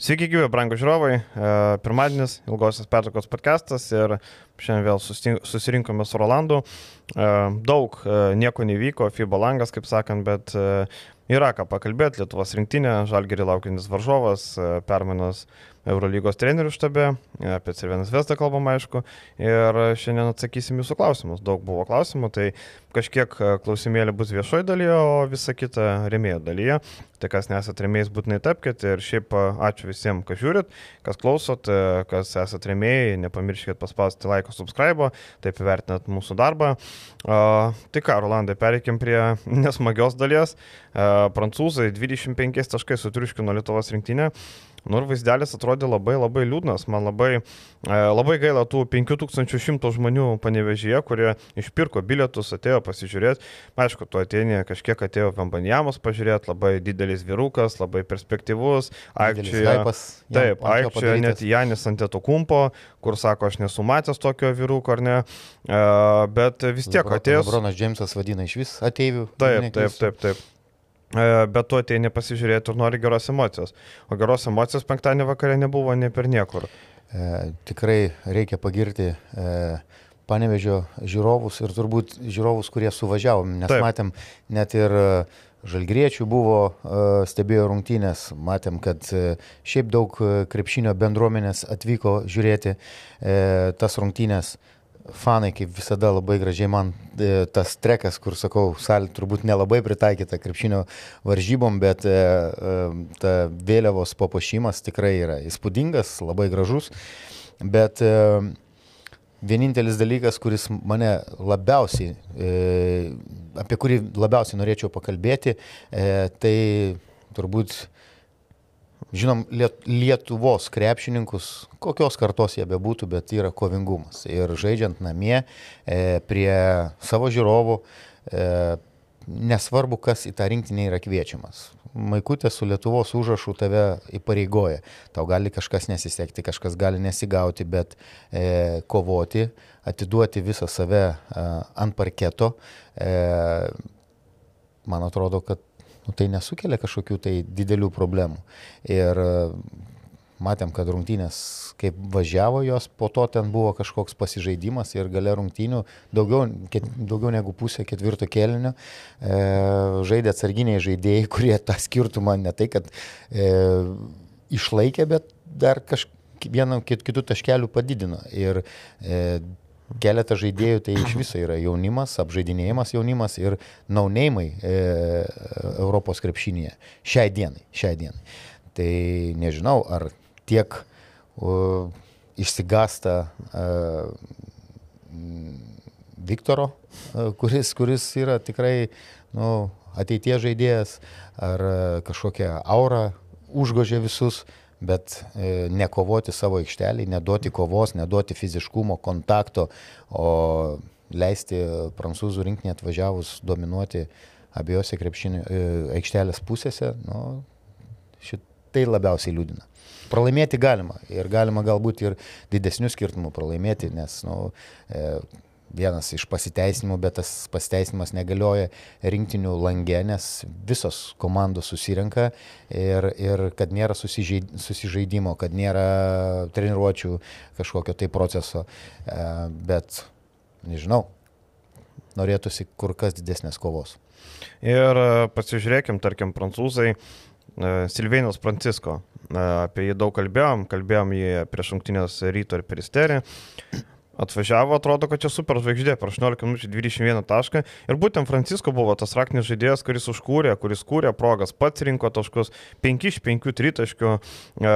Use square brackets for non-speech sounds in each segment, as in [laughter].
Sveiki, gyvi, brangų žiūrovai. E, pirmadienis, ilgosios pertraukos podcastas ir šiandien vėl susirinkome su Rolandu. E, daug e, nieko nevyko, FIBA langas, kaip sakant, bet yra ką pakalbėti. Lietuvos rinktinė, Žalgiri laukiantis varžovas, permainos Eurolygos trenerių štabe, apie Cervenas Vestą kalbam aišku, ir šiandien atsakysim jūsų klausimus. Daug buvo klausimų, tai kažkiek klausimėlė bus viešoje dalyje, o visa kita remėjo dalyje. Tai kas nesat remėjais, būtinai tapkite ir šiaip ačiū visiems, kas žiūrit, kas klausot, kas esat remėjai, nepamirškite paspausti laiko, subscribe, taip įvertinat mūsų darbą. Uh, tai ką, Rolandai, pereikim prie nesmagios dalies. Uh, prancūzai 25 taškai sutriuškino Lietuvos rinktinę. Nu ir vaizdelis atrodė labai labai liūdnas, man labai, e, labai gaila tų 5100 žmonių panevežyje, kurie išpirko bilietus, atėjo pasižiūrėti. Aišku, tu atėjai kažkiek atėjo Vambanjamos pažiūrėti, labai didelis vyrukas, labai perspektyvus. Aikčioje, taip, aikčioje net Janis Anteto kumpo, kur sako, aš nesu matęs tokio vyruko ar ne, e, bet vis tiek atėjo. Bronas Džeimsas vadina iš vis ateivių. Taip, taip, taip, taip. E, bet tu ateini pasižiūrėti ir nori geros emocijos. O geros emocijos penktadienį vakarė nebuvo ne per niekur. E, tikrai reikia pagirti e, panevežio žiūrovus ir turbūt žiūrovus, kurie suvažiavom, nes Taip. matėm net ir e, žalgriečių buvo, e, stebėjo rungtynės, matėm, kad šiaip daug krepšinio bendruomenės atvyko žiūrėti tas rungtynės fanai, kaip visada, labai gražiai man e, tas trekas, kur sakau, salė turbūt nelabai pritaikyta krepšinio varžybom, bet e, e, ta vėliavos papuošimas tikrai yra įspūdingas, labai gražus. Bet vienintelis dalykas, kuris mane labiausiai, apie kurį labiausiai norėčiau pakalbėti, tai turbūt žinom Lietuvos krepšininkus, kokios kartos jie bebūtų, bet yra kovingumas. Ir žaidžiant namie e, prie savo žiūrovų, e, nesvarbu, kas į tą rinktinę yra kviečiamas. Maikutė su Lietuvos užrašu tave įpareigoja. Tau gali kažkas nesisekti, kažkas gali nesigauti, bet e, kovoti, atiduoti visą save e, ant parketo. E, man atrodo, kad nu, tai nesukelia kažkokių tai didelių problemų. Ir e, matėm, kad rungtynės, kaip važiavo jos, po to ten buvo kažkoks pasižaidimas ir gale rungtynių, daugiau, ket, daugiau negu pusė ketvirto kėlinio, e, žaidė atsarginiai žaidėjai, [laughs] kurie tą skirtumą ne tai, kad e, išlaikė, bet dar kažkaip vieną kitų taškelių padidino. Ir e, keletą žaidėjų tai iš viso yra jaunimas, apžaidinėjimas jaunimas ir naunėjimai e, Europos krepšinėje. Šiai dienai, šiai dienai. Tai nežinau, ar tiek uh, išsigasta uh, Viktoro, uh, kuris, kuris yra tikrai nu, ateities žaidėjas, ar uh, kažkokia aura užgožė visus. Uh, bet e, nekovoti savo aikštelį, neduoti kovos, neduoti fiziškumo, kontakto, o leisti prancūzų rinkinį atvažiavus dominuoti abiejose krepšinio e, aikštelės pusėse, nu, šitai labiausiai liūdina. Pralaimėti galima ir galima galbūt ir didesnių skirtumų pralaimėti, nes nu, e, vienas iš pasiteisinimų, bet tas pasiteisinimas negalioja rinktinių langė, nes visos komandos susirenka ir, ir kad nėra susižaidimo, kad nėra treniruočių kažkokio tai proceso. E, bet, nežinau, norėtųsi kur kas didesnės kovos. Ir e, pasižiūrėkim, tarkim, prancūzai. E, Silvėnius Francisko, apie jį daug kalbėjom, kalbėjom jį prieš šimtinės ryto ir peristerį atvažiavo, atrodo, kad čia super žvaigždė, per 18 minučių 21 tašką. Ir būtent Francisko buvo tas raktinis žaidėjas, kuris užkūrė, kuris kūrė progas, pats rinko taškus, 5 iš 5 tritaškių, e,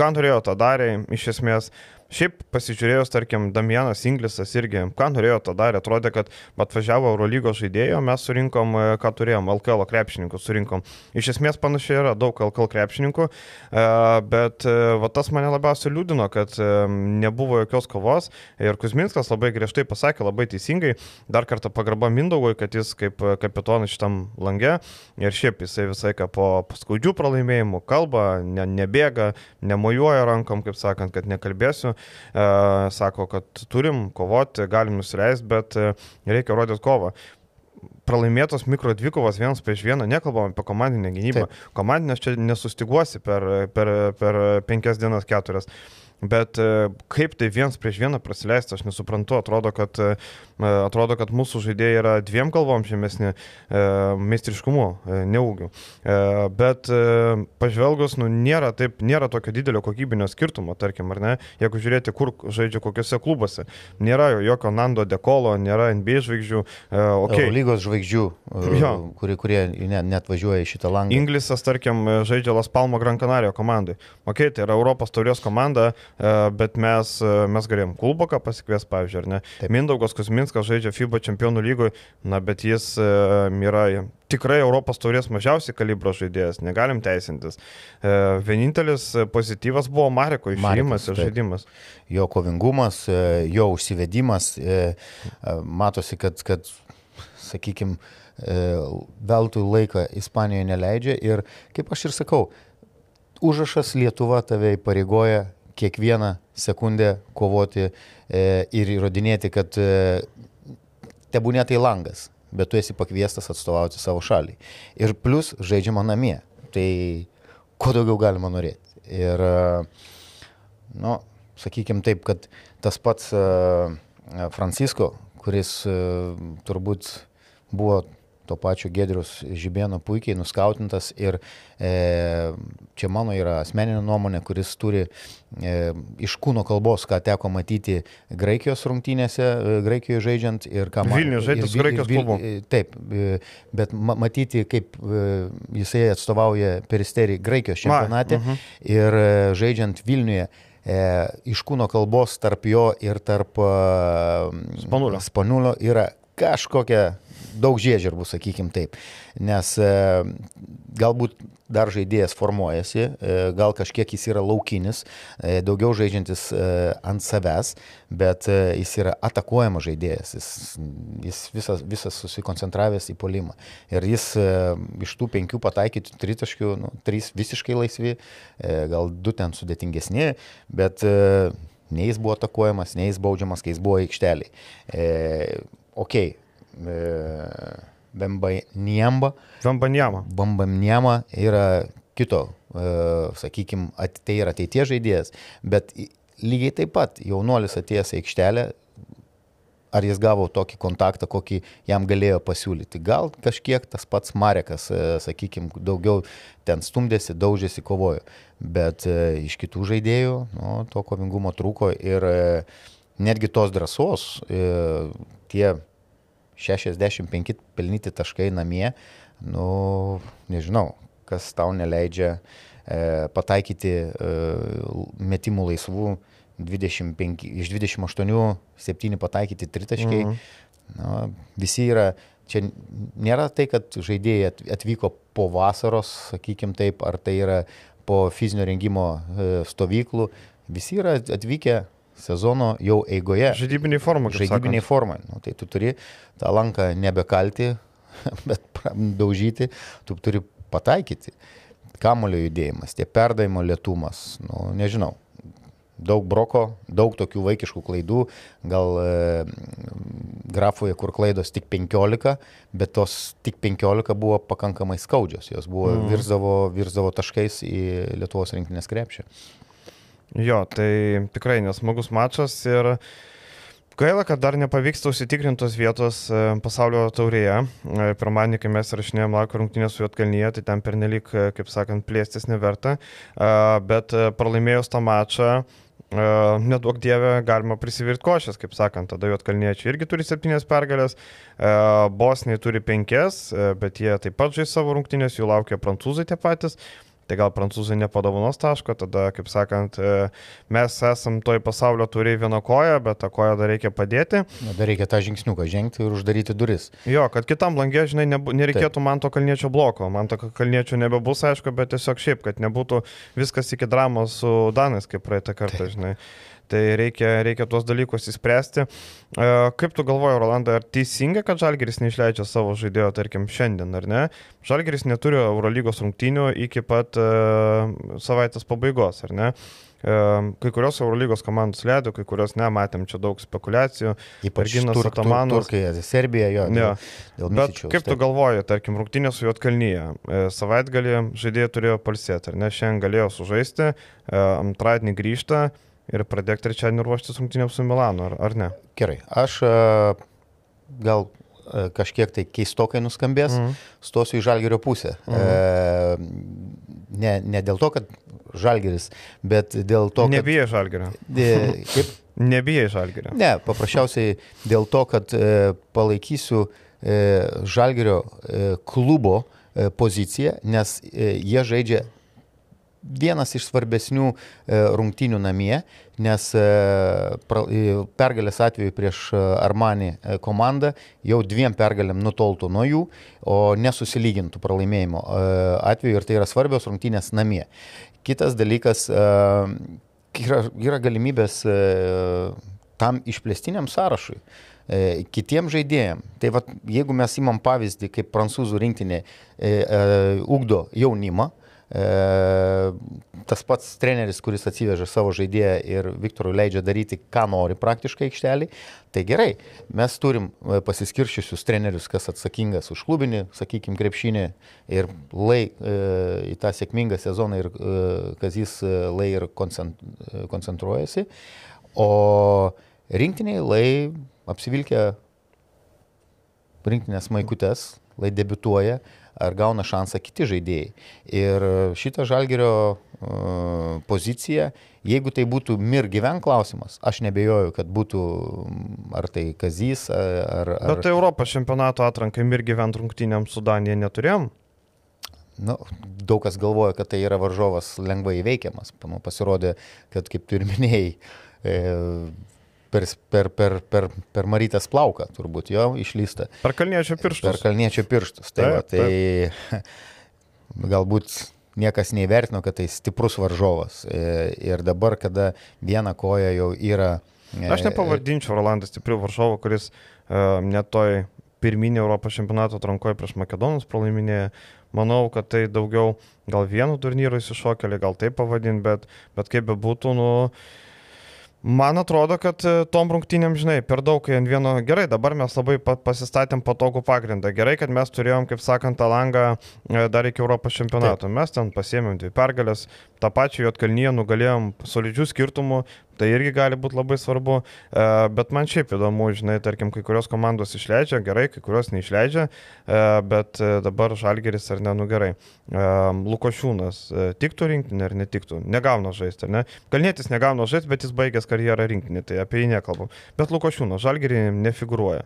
ką norėjo, tą darė, iš esmės Šiaip pasižiūrėjus, tarkim, Damienas Inglisas irgi, ką norėjo tą darė, atrodė, kad atvažiavo Eurolygos žaidėjo, mes surinkom, e, ką turėjom, LKL krepšininkų surinkom. Iš esmės panašiai yra daug LKL krepšininkų, e, bet e, va, tas mane labiausiai liūdino, kad nebuvo jokios kovos ir Kuzminskas labai griežtai pasakė, labai teisingai, dar kartą pagarba Mindaugui, kad jis kaip kapitonas šitam langė ir šiaip jisai visai ką po skaudžių pralaimėjimų kalba, ne, nebėga, nemojuoja rankom, kaip sakant, kad nekalbėsiu. E, sako, kad turim kovoti, galim nusileisti, bet e, reikia rodyti kovą. pralaimėtos mikro dvikovos vienas prieš vieną, nekalbam apie komandinę gynybą. Taip. Komandinės čia nesustiguosi per, per, per penkias dienas keturias. Bet e, kaip tai viens prieš vieną prasileisti, aš nesuprantu. Atrodo, kad, e, atrodo, kad mūsų žaidėjai yra dviem kalbom žemesni e, meistriškumu, neaugiu. Bet pažvelgus, nu, nėra, taip, nėra tokio didelio kokybinio skirtumo, tarkim, ar ne? Jeigu žiūrėti, kur žaidžia kokiuose klubuose. Nėra jokio Nando Dekolo, nėra NBA žvaigždžių. Okay. Lygos žvaigždžių, jo. kurie, kurie net, net važiuoja į šitą langą. Inglisas, tarkim, žaidžia Las Palmo Gran Canaria komandai. Ok, tai yra Europos taurios komanda E, bet mes, e, mes galėjom Kulboką pasikvies, pavyzdžiui, ar ne? Taip. Mindaugas Kusminskas žaidžia FIBA čempionų lygoje, na, bet jis e, yra tikrai Europos taurės mažiausiai kalibro žaidėjas, negalim teisintis. Vienintelis pozityvas buvo Mareko išėjimas ir žaidimas. Jo kovingumas, jo užsivedimas, matosi, kad, kad sakykime, veltui laiką Ispanijoje neleidžia ir, kaip aš ir sakau, užrašas Lietuva tave įpareigoja kiekvieną sekundę kovoti e, ir įrodinėti, kad e, tebūnė tai langas, bet tu esi pakviestas atstovauti savo šaliai. Ir plus žaidžiama namie. Tai ko daugiau galima norėti. Ir, e, nu, sakykime taip, kad tas pats Francisko, kuris turbūt buvo to pačio Gedrius Žibėno puikiai nuskautintas ir e, čia mano yra asmeninė nuomonė, kuris turi e, iš kūno kalbos, ką teko matyti Graikijos rungtynėse, e, Graikijoje žaidžiant ir ką matyti. Vilniuje žaidžiant su Graikijos klubu. E, taip, e, bet ma matyti, kaip e, jisai atstovauja peristerį Graikijos čempionate Ma, uh -huh. ir e, žaidžiant Vilniuje e, iš kūno kalbos tarp jo ir tarp e, Spanulio. Spanulio yra kažkokia daug žiežirbų, sakykim taip. Nes e, galbūt dar žaidėjas formuojasi, e, gal kažkiek jis yra laukinis, e, daugiau žaidžiantis ant savęs, bet jis yra atakuojamas žaidėjas, jis, jis visas, visas susikoncentravęs į polimą. Ir jis iš tų penkių pataikytų tritaškių, nu, trys visiškai laisvi, gal du ten sudėtingesni, bet nei jis buvo atakuojamas, nei jis baudžiamas, kai jis buvo aikšteliai. E, ok, Bembaniamba. Bembaniama. Bembaniama yra kito, e, sakykime, tai yra ateities žaidėjas, bet lygiai taip pat jaunuolis atėjęs į aikštelę, ar jis gavo tokį kontaktą, kokį jam galėjo pasiūlyti. Gal kažkiek tas pats Marekas, e, sakykime, daugiau ten stumdėsi, daužėsi, kovojo, bet e, iš kitų žaidėjų nu, to kovingumo trūko ir netgi tos drąsos, tie 65 pelnyti taškai namie, nu, nežinau, kas tau neleidžia e, pataikyti e, metimų laisvų 25, iš 28, 7 pataikyti tritaškai. Mhm. Nu, visi yra, čia nėra tai, kad žaidėjai atvyko po vasaros, sakykim taip, ar tai yra po fizinio rengimo e, stovyklų, visi yra atvykę sezono jau eigoje. Žaidybiniai formai. Žaidybiniai formai. Nu, tai tu turi tą lanką nebekalti, [laughs] bet daužyti, tu turi pataikyti. Kamulio judėjimas, tie perdavimo lietumas, nu, nežinau. Daug broko, daug tokių vaikiškų klaidų, gal e, grafoje, kur klaidos tik 15, bet tos tik 15 buvo pakankamai skaudžios, jos buvo mm. virzavo, virzavo taškais į Lietuvos rinktinės krepšį. Jo, tai tikrai nesmagus mačas ir gaila, kad dar nepavyksta užsitikrintos vietos e, pasaulio taurėje. E, pirmadienį, kai mes rašinėjom lakų rungtynės su Jotkalnyje, tai ten pernelik, e, kaip sakant, plėstis neverta, bet pralaimėjus tą mačą, nedaug dievė galima prisivirti košės, kaip sakant, tada juotkalniečiai irgi turi septynės pergalės, bosniai turi penkias, bet jie taip pat žais savo rungtynės, jų laukia prancūzai tie patys. Tai gal prancūzai nepadovanos taško, tada, kaip sakant, e, mes esam toj pasaulio turiai vieną koją, bet tą koją dar reikia padėti. Na, dar reikia tą žingsniuką žengti ir uždaryti duris. Jo, kad kitam langė, žinai, nereikėtų Taip. man to kalniečio bloko, man to kalniečio nebebus, aišku, bet tiesiog šiaip, kad nebūtų viskas iki dramos su Danais, kaip praeitą kartą, Taip. žinai. Tai reikia, reikia tuos dalykus įspręsti. Kaip tu galvoji, Rolandai, ar teisinga, kad Žalgeris neišleidžia savo žaidėjo, tarkim, šiandien, ar ne? Žalgeris neturi Eurolygos rungtynių iki pat uh, savaitės pabaigos, ar ne? Kai kurios Eurolygos komandos leido, kai kurios ne, matėm čia daug spekulacijų. Ypač Ginas. Turkija, Serbija, jo. Ja. Bet Misičiaus, kaip tu taip. galvoji, tarkim, rungtynės su Jotkalnyje, savaitgalį žaidėjai turėjo palsėti, ar ne, šiandien galėjo sužaisti, antradienį grįžta ir pradėk trečiadienį ruoštis rungtynėms su Milanu, ar, ar ne? Gerai, aš gal kažkiek tai keistokai nuskambės, mm. stosiu į žalgerio pusę. Mm. E, ne, ne dėl to, kad žalgeris, bet dėl to, kad... Nebijai žalgerio. E, kaip? [laughs] Nebijai žalgerio. Ne, paprasčiausiai dėl to, kad e, palaikysiu e, žalgerio e, klubo e, poziciją, nes e, jie žaidžia vienas iš svarbesnių e, rungtynių namie, nes e, pergalės atveju prieš e, Armani komandą jau dviem pergalėm nutoltų nuo jų, o nesusilygintų pralaimėjimo atveju ir tai yra svarbios rungtynės namie. Kitas dalykas, yra, yra galimybės tam išplėstiniam sąrašui kitiem žaidėjim. Tai va, jeigu mes įmam pavyzdį, kaip prancūzų rinktinė e, e, ugdo jaunimą, E, tas pats treneris, kuris atsiveža savo žaidėją ir Viktorui leidžia daryti, ką nori praktiškai aikštelį, tai gerai, mes turim e, pasiskiršiusius trenerius, kas atsakingas už klubinį, sakykime, krepšinį ir lai e, į tą sėkmingą sezoną ir e, Kazys e, lai ir koncentruojasi, o rinktiniai lai apsivilkia rinktinės maikutes, lai debituoja, ar gauna šansą kiti žaidėjai. Ir šitą žalgerio uh, poziciją, jeigu tai būtų mir gyven klausimas, aš nebejoju, kad būtų ar tai Kazys, ar... ar... Bet tai Europos čempionato atrankai mir gyvent rungtynėm su Danija neturėjom? Nu, daug kas galvoja, kad tai yra varžovas lengvai įveikiamas. Pasirodė, kad kaip tu ir minėjai, e, per, per, per, per, per Marytės plauką, turbūt jo išlysta. Per kalniečio pirštus. Per kalniečio pirštus. Tai, taip, va, tai taip. [laughs] galbūt niekas neįvertino, kad tai stiprus varžovas. E, ir dabar, kada viena koja jau yra. E, Aš nepavadinčiau Rolandą stipriu varžovu, kuris uh, netoj pirminį Europos čempionato atrankoje prieš Makedonus pralaiminėja. Manau, kad tai daugiau gal vienu turnyru įsišokėlį, gal taip pavadinti, bet, bet kaip bebūtų, nu... Uh, Man atrodo, kad e, tom rungtynėm, žinai, per daug ant vieno gerai, dabar mes labai pasistatėm patogų pagrindą. Gerai, kad mes turėjom, kaip sakant, tą langą e, dar iki Europos čempionato. Taip. Mes ten pasiėmėm dvi pergalės, tą pačią Jotkalnyje nugalėjom solidžių skirtumų, Tai irgi gali būti labai svarbu, e, bet man šiaip įdomu, žinai, tarkim, kai kurios komandos išleidžia gerai, kai kurios neišleidžia, e, bet e, dabar Žalgeris ar ne, nu gerai. Lukošiūnas tiktų rinktinį ar netiktų, negauna žaisti, ar ne? Kalnėtis negauna žaisti, bet jis baigęs karjerą rinktinį, tai apie jį nekalbu. Bet Lukošiūnas Žalgerį nefiguruoja.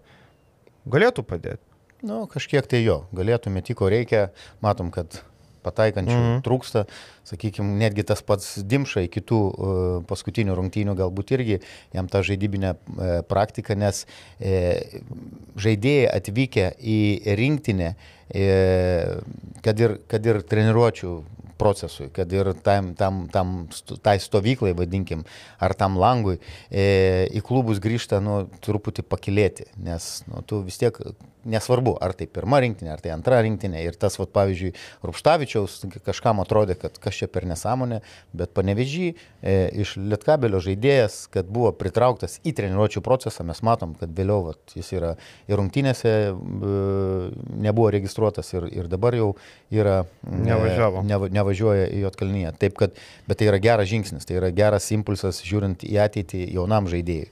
Galėtų padėti. Na, nu, kažkiek tai jo, galėtų metiko reikia, matom, kad pataikančių mm -hmm. trūksta, sakykime, netgi tas pats Dimša į kitų uh, paskutinių rungtynių galbūt irgi jam tą žaidybinę uh, praktiką, nes uh, žaidėjai atvykę į rinktinę, uh, kad, ir, kad ir treniruočių procesui, kad ir tam, tam, tam, tai stovyklai, vadinkim, ar tam langui, e, į klubus grįžta, nu, truputį pakilėti, nes, nu, tu vis tiek nesvarbu, ar tai pirma rinktinė, ar tai antra rinktinė. Ir tas, vat, pavyzdžiui, Rupštavičiaus kažkam atrodė, kad kas čia per nesąmonę, bet panevežį e, iš Lietkabelio žaidėjas, kad buvo pritrauktas į treniruočio procesą, mes matom, kad vėliau vat, jis yra ir rungtynėse e, nebuvo registruotas ir, ir dabar jau yra Nevažiavo. e, neva, nevažiuoja į Jotkalnyje. Taip, kad, bet tai yra geras žingsnis, tai yra geras impulsas žiūrint į ateitį jaunam žaidėjui.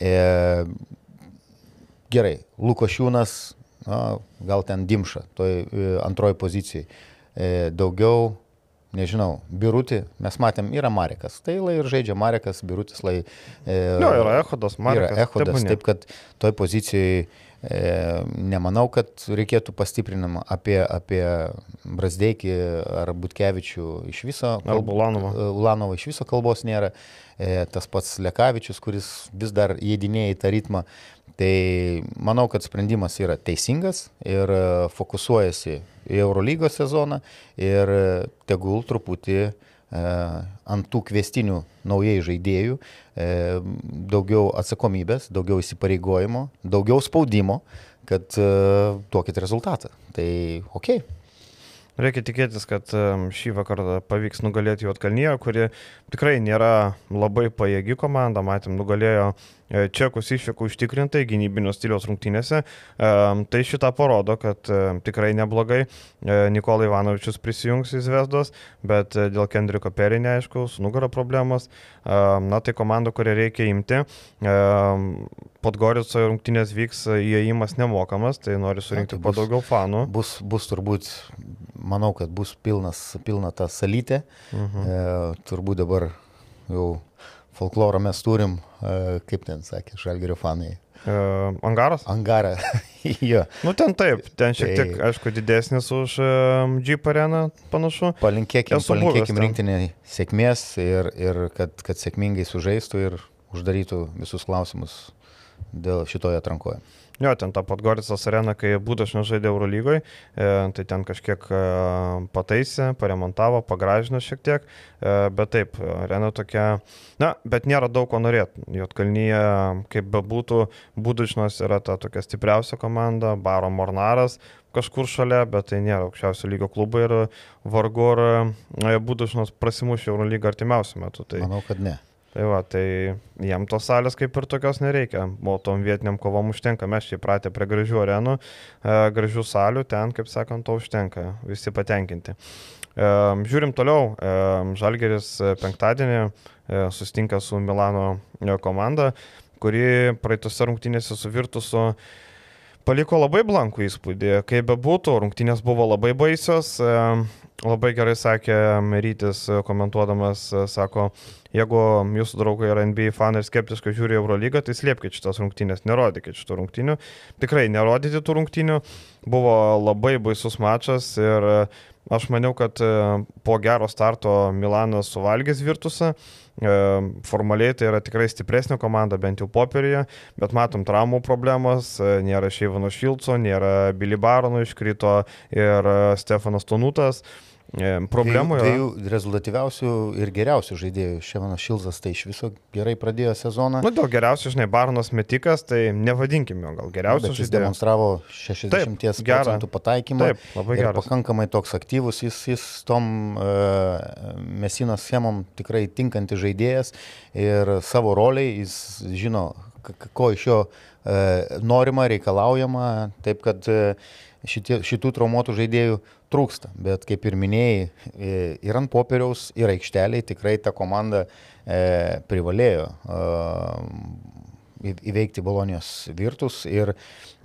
E, gerai, Lukošiūnas, na, gal ten Dimša, toj e, antroji pozicijai. E, daugiau, nežinau, Birutį, mes matėm, yra Marekas. Tai lai ir žaidžia Marekas, Birutis lai. E, jo, yra Ehodas, Marekas. Yra Ehodas, taip, taip kad toj pozicijai nemanau, kad reikėtų pastiprinimą apie, apie Brasdeikį ar Butkevičių iš viso. Ar Ulanovą. Ulanovą iš viso kalbos nėra. E, tas pats Lekavičius, kuris vis dar įdinėja į tą ritmą. Tai manau, kad sprendimas yra teisingas ir e, fokusuojasi į Eurolygos sezoną ir e, tegul truputį ant tų kvestinių naujai žaidėjų, daugiau atsakomybės, daugiau įsipareigojimo, daugiau spaudimo, kad duokit rezultatą. Tai ok. Reikia tikėtis, kad šį vakarą pavyks nugalėti Jotkalnyje, kuri tikrai nėra labai pajėgi komanda, matėm, nugalėjo E, čekus iššūkų užtikrintai gynybinio stiliaus rungtynėse. E, tai šitą parodo, kad e, tikrai neblogai Nikolai Ivanovičius prisijungs į Zvezdos, bet dėl Kendriko Perį neaišku, su nugara problemos. Na tai komanda, kurią reikia imti. Podgorico rungtynės vyks įėjimas nemokamas, tai nori surinkti tai kuo daugiau fanų. Bus, bus turbūt, manau, kad bus pilnas, pilna ta salytė. Uh mhm. -huh. e, turbūt dabar jau folklorą mes turim, e, kaip ten sakė, žalgerio fanai. Uh, angaras? Angarą. [laughs] jo. Nu ten taip, ten šiek tiek, tai... aišku, didesnis už um, Jeep areną panašu. Palinkėkim, palinkėkim rinktinį sėkmės ir, ir kad, kad sėkmingai sužaistų ir uždarytų visus klausimus dėl šitoje atrankoje. Jo, ten ta Podgoricas arena, kai būdas nežaidė Eurolygoje, e, tai ten kažkiek e, pataisė, paremontavo, pagražino šiek tiek, e, bet taip, arena tokia, na, bet nėra daug ko norėti. Jotkalnyje, kaip bebūtų, būdušnos yra ta tokia stipriausia komanda, Baro Mornaras, kažkur šalia, bet tai nėra aukščiausio lygio klubai ir vargu ar būdušnos prasimušė Eurolygą artimiausiu metu. Tai... Manau, kad ne. Tai va, tai jiem tos salės kaip ir tokios nereikia, o tom vietiniam kovom užtenka, mes čia įpratę prie gražių arenų, e, gražių salių, ten, kaip sakant, to užtenka, visi patenkinti. E, žiūrim toliau, e, Žalgeris penktadienį sustinka su Milano komanda, kuri praeitose rungtynėse su paliko labai blankų įspūdį. Kaip bebūtų, rungtynės buvo labai baisios. Labai gerai sakė Merytis komentuodamas, sako, Jeigu jūsų draugai yra NBA fanai ir skeptiškai žiūri Eurolygą, tai slėpkite šitas rungtynės, nerodykite šitų rungtynių. Tikrai nerodyti tų rungtynių. Buvo labai baisus mačas ir e, aš maniau, kad e, po gero starto Milanas suvalgys Virtusą. E, formaliai tai yra tikrai stipresnė komanda, bent jau popierėje, bet matom traumų problemos, nėra Šeivano Šilco, nėra Billy Barono iškrito ir Stefanas Tonutas. E, problemų yra. Dviejų rezultatyviausių ir geriausių žaidėjų. Šiandien Šilzas tai iš viso gerai pradėjo sezoną. Na, nu, dėl geriausių, žinai, Barnas metikas, tai nevadinkime jo gal geriausiu. Jis demonstravo 60 Taip, procentų pataikymą. Taip, labai gerai. Pakankamai toks aktyvus, jis, jis tom uh, mesinos schemom tikrai tinkantis žaidėjas ir savo roliai jis žino, ko iš jo uh, norima, reikalaujama. Taip kad uh, šitie, šitų traumuotų žaidėjų trūksta. Bet kaip ir minėjai, e, ir ant popieriaus, ir aikšteliai tikrai ta komanda e, privalėjo e, įveikti Bolonijos virtus. Ir,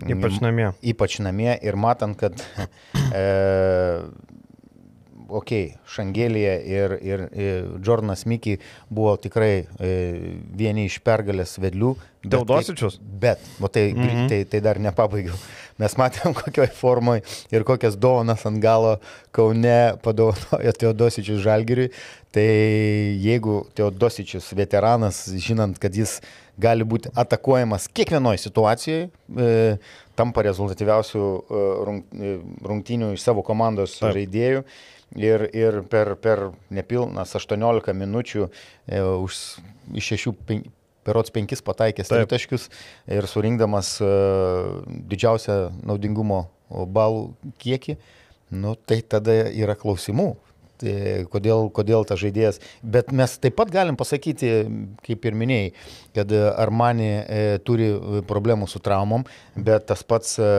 ypač namie. Ypač namie ir matant, kad e, ok, Šangelėje ir, ir, ir Jordanas Mikiai buvo tikrai e, vieni iš pergalės vedlių. Teodosičius? Bet, o tai, mm -hmm. tai, tai dar nepabaigiau. Mes matėm, [laughs] kokioj formoje ir kokias dovanas ant galo Kaune padovanojo Teodosičius Žalgiriui. Tai jeigu Teodosičius veteranas, žinant, kad jis gali būti atakuojamas kiekvienoje situacijoje, e, tampa rezultatyviausių e, e, rungtynių iš savo komandos Taip. žaidėjų ir, ir per, per nepilnas 18 minučių e, už, iš šešių pen, perots penkis pataikęs tritaškius ir surinkdamas e, didžiausią naudingumo balų kiekį, nu, tai tada yra klausimų. Tai kodėl, kodėl tas žaidėjas. Bet mes taip pat galim pasakyti, kaip ir minėjai, kad Armani e, turi problemų su traumom, bet tas pats e,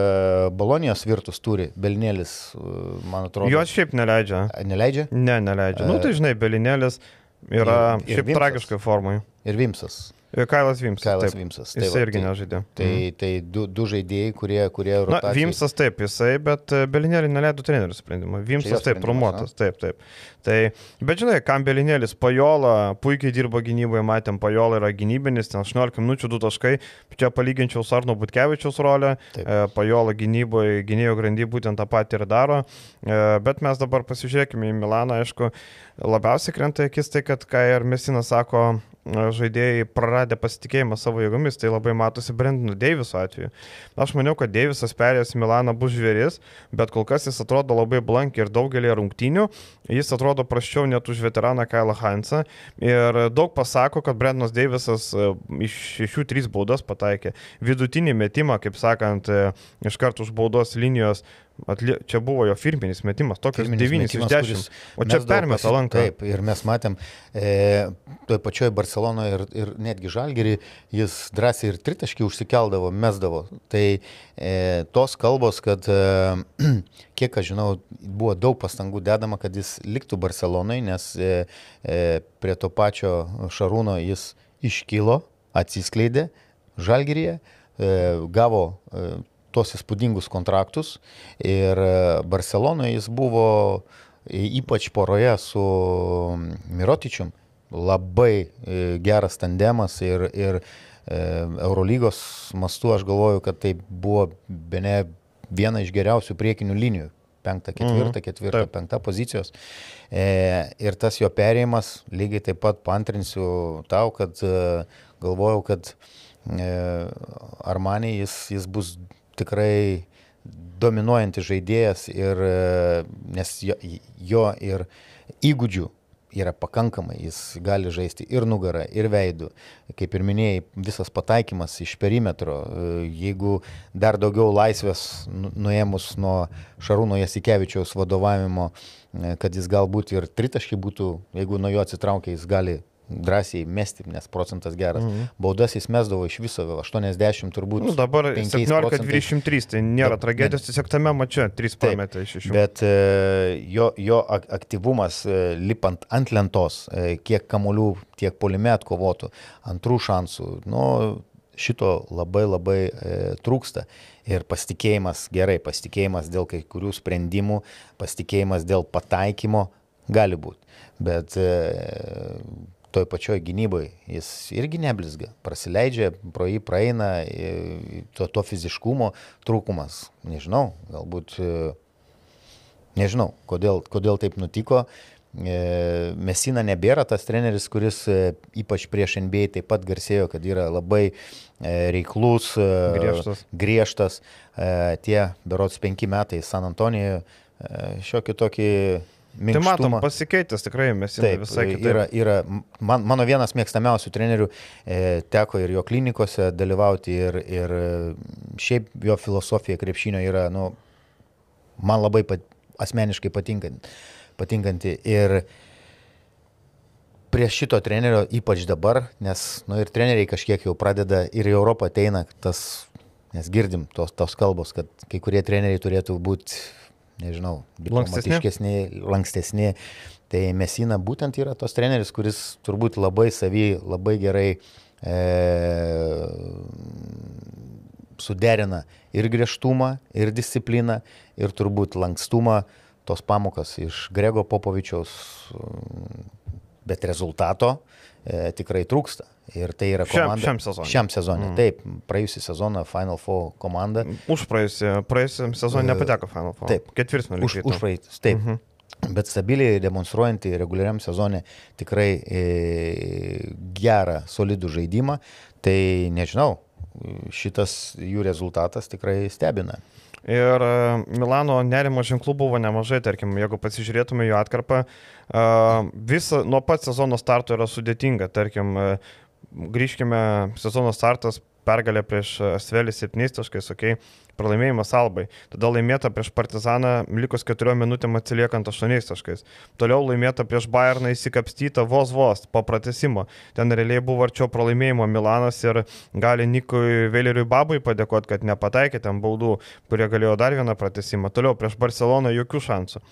Bolonijos virtus turi, Belinėlis, e, man atrodo. Jos šiaip neleidžia. Neleidžia? Ne, neleidžia. E... Nu tai žinai, Belinėlis yra ir, ir šiaip Vimsas. tragiškai formai. Ir Vimsas. Kailas Vimsas. Kailas taip. Vimsas. Tai jisai va, irgi tai, nežaidė. Tai, mhm. tai du, du žaidėjai, kurie... kurie rotacijai... Na, Vimsas taip, jisai, bet e, Belinėlį neleido trenerių sprendimą. Vimsas taip, promuotas, taip, taip. Tai, bet žinai, kam Belinėlis, Pajola puikiai dirbo gynyboje, matėm, Pajola yra gynybinis, ten 18 minučių 2 taškai, čia palyginčiau su Arno Butkevičiaus rolę, taip. E, Pajola gynyboje, gynėjo grandy būtent tą patį ir daro, e, bet mes dabar pasižiūrėkime į Milaną, aišku, labiausiai krenta akis tai, kad, ką ir Mesinas sako, žaidėjai praradė pasitikėjimą savo jėgomis, tai labai matosi Brendanų Deiviso atveju. Aš maniau, kad Deivisas perėjęs į Milaną bus žvėris, bet kol kas jis atrodo labai blankiai ir daugelį rungtynių, jis atrodo praščiau net už veteraną Kailą Hansą ir daug pasako, kad Brendanas Deivisas iš šešių trys baudas pataikė. Vidutinį metimą, kaip sakant, iš karto už baudos linijos Atlie... Čia buvo jo firminis metimas, tokius 9 iš 10. O čia permeta lanką. Taip, ir mes matėm, e, toje pačioje Barcelonoje ir, ir netgi Žalgerį jis drąsiai ir tritaškį užsikeldavo, mesdavo. Tai e, tos kalbos, kad e, [clears throat] kiek aš žinau, buvo daug pastangų dedama, kad jis liktų Barcelonoje, nes e, e, prie to pačio Šarūno jis iškilo, atsiskleidė Žalgeryje, e, gavo e, tos įspūdingus kontraktus ir e, Barcelonoje jis buvo ypač poroje su Mirotičium labai e, geras tandemas ir, ir e, Eurolygos mastu aš galvoju, kad tai buvo be ne viena iš geriausių priekinių linijų. Ketvirta, mhm. ketvirta, Taip. penkta pozicijos. E, ir tas jo perėjimas, lygiai taip pat pantrinsiu tau, kad e, galvojau, kad e, Armanė jis, jis bus tikrai dominuojantis žaidėjas ir nes jo, jo ir įgūdžių yra pakankamai, jis gali žaisti ir nugarą, ir veidų. Kaip ir minėjai, visas pataikymas iš perimetro, jeigu dar daugiau laisvės nu, nuėmus nuo Šarūno Jasikevičiaus vadovavimo, kad jis galbūt ir tritaškai būtų, jeigu nuo jo atsitraukia, jis gali drąsiai mesti, nes procentas geras. Mm -hmm. Baudas jis mesdavo iš viso 80 turbūt. Nu, dabar 17-23, tai nėra tragedijos, tiesiog tame mače 3 pametė iš jų. Bet e, jo, jo aktyvumas e, lipant ant lentos, e, kiek kamolių, tiek polime atkovotų, antrų šansų, nu, šito labai labai e, trūksta. Ir pasitikėjimas gerai, pasitikėjimas dėl kai kurių sprendimų, pasitikėjimas dėl pataikymo gali būti. Bet e, toj pačioj gynyboje jis irgi neblizga, prasileidžia, pro jį praeina to, to fiziškumo trūkumas. Nežinau, galbūt, nežinau, kodėl, kodėl taip nutiko. Mesina nebėra tas treneris, kuris ypač prieš NBA taip pat garsėjo, kad yra labai reiklus, griežtas. griežtas. Tie berots penki metai San Antonijoje šiokį tokį Tai matom, pasikeitęs tikrai mes taip, visai kitaip. Yra, yra man, mano vienas mėgstamiausių trenerių, e, teko ir jo klinikose dalyvauti ir, ir e, šiaip jo filosofija krepšinio yra, nu, man labai pat, asmeniškai patinkanti. patinkanti. Ir prie šito trenerio, ypač dabar, nes nu, ir treneriai kažkiek jau pradeda ir į Europą ateina tas, nes girdim tos, tos kalbos, kad kai kurie treneriai turėtų būti nežinau, diplomatiškesni, lankstesni. Tai Mesina būtent yra tos treneris, kuris turbūt labai savy, labai gerai e, suderina ir griežtumą, ir discipliną, ir turbūt lankstumą, tos pamokas iš Grego Popovičiaus, bet rezultato e, tikrai trūksta. Ir tai yra komanda. Šiam, šiam sezonui. Šiam sezonui. Mm. Taip, praėjusią sezoną Final Four komanda. Už praėjusią, sezoną nepateko Final Four. Taip. Ketvirtfinalį. Už, už praeitis. Taip. Mm -hmm. Bet stabiliai demonstruojantį reguliariam sezonė tikrai e, gerą, solidų žaidimą. Tai nežinau, šitas jų rezultatas tikrai stebina. Ir e, Milano nerimo ženklų buvo nemažai, tarkim, jeigu pasižiūrėtume jų atkarpą, visą nuo pat sezono starto yra sudėtinga, tarkim, e, grįžkime, sezono startas, pergalė prieš Svelį 7 taškais, okei, okay, pralaimėjimas Albai. Tada laimėta prieš Partizaną, likus 4 minutėm atsiliekant 8 taškais. Toliau laimėta prieš Bayerną įsikapstyta vos vos po pratesimo. Ten realiai buvo arčiau pralaimėjimo Milanas ir gali Nikui Vėleriui Babui padėkoti, kad nepataikė ten baudų, kurie galėjo dar vieną pratesimą. Toliau prieš Barceloną jokių šansų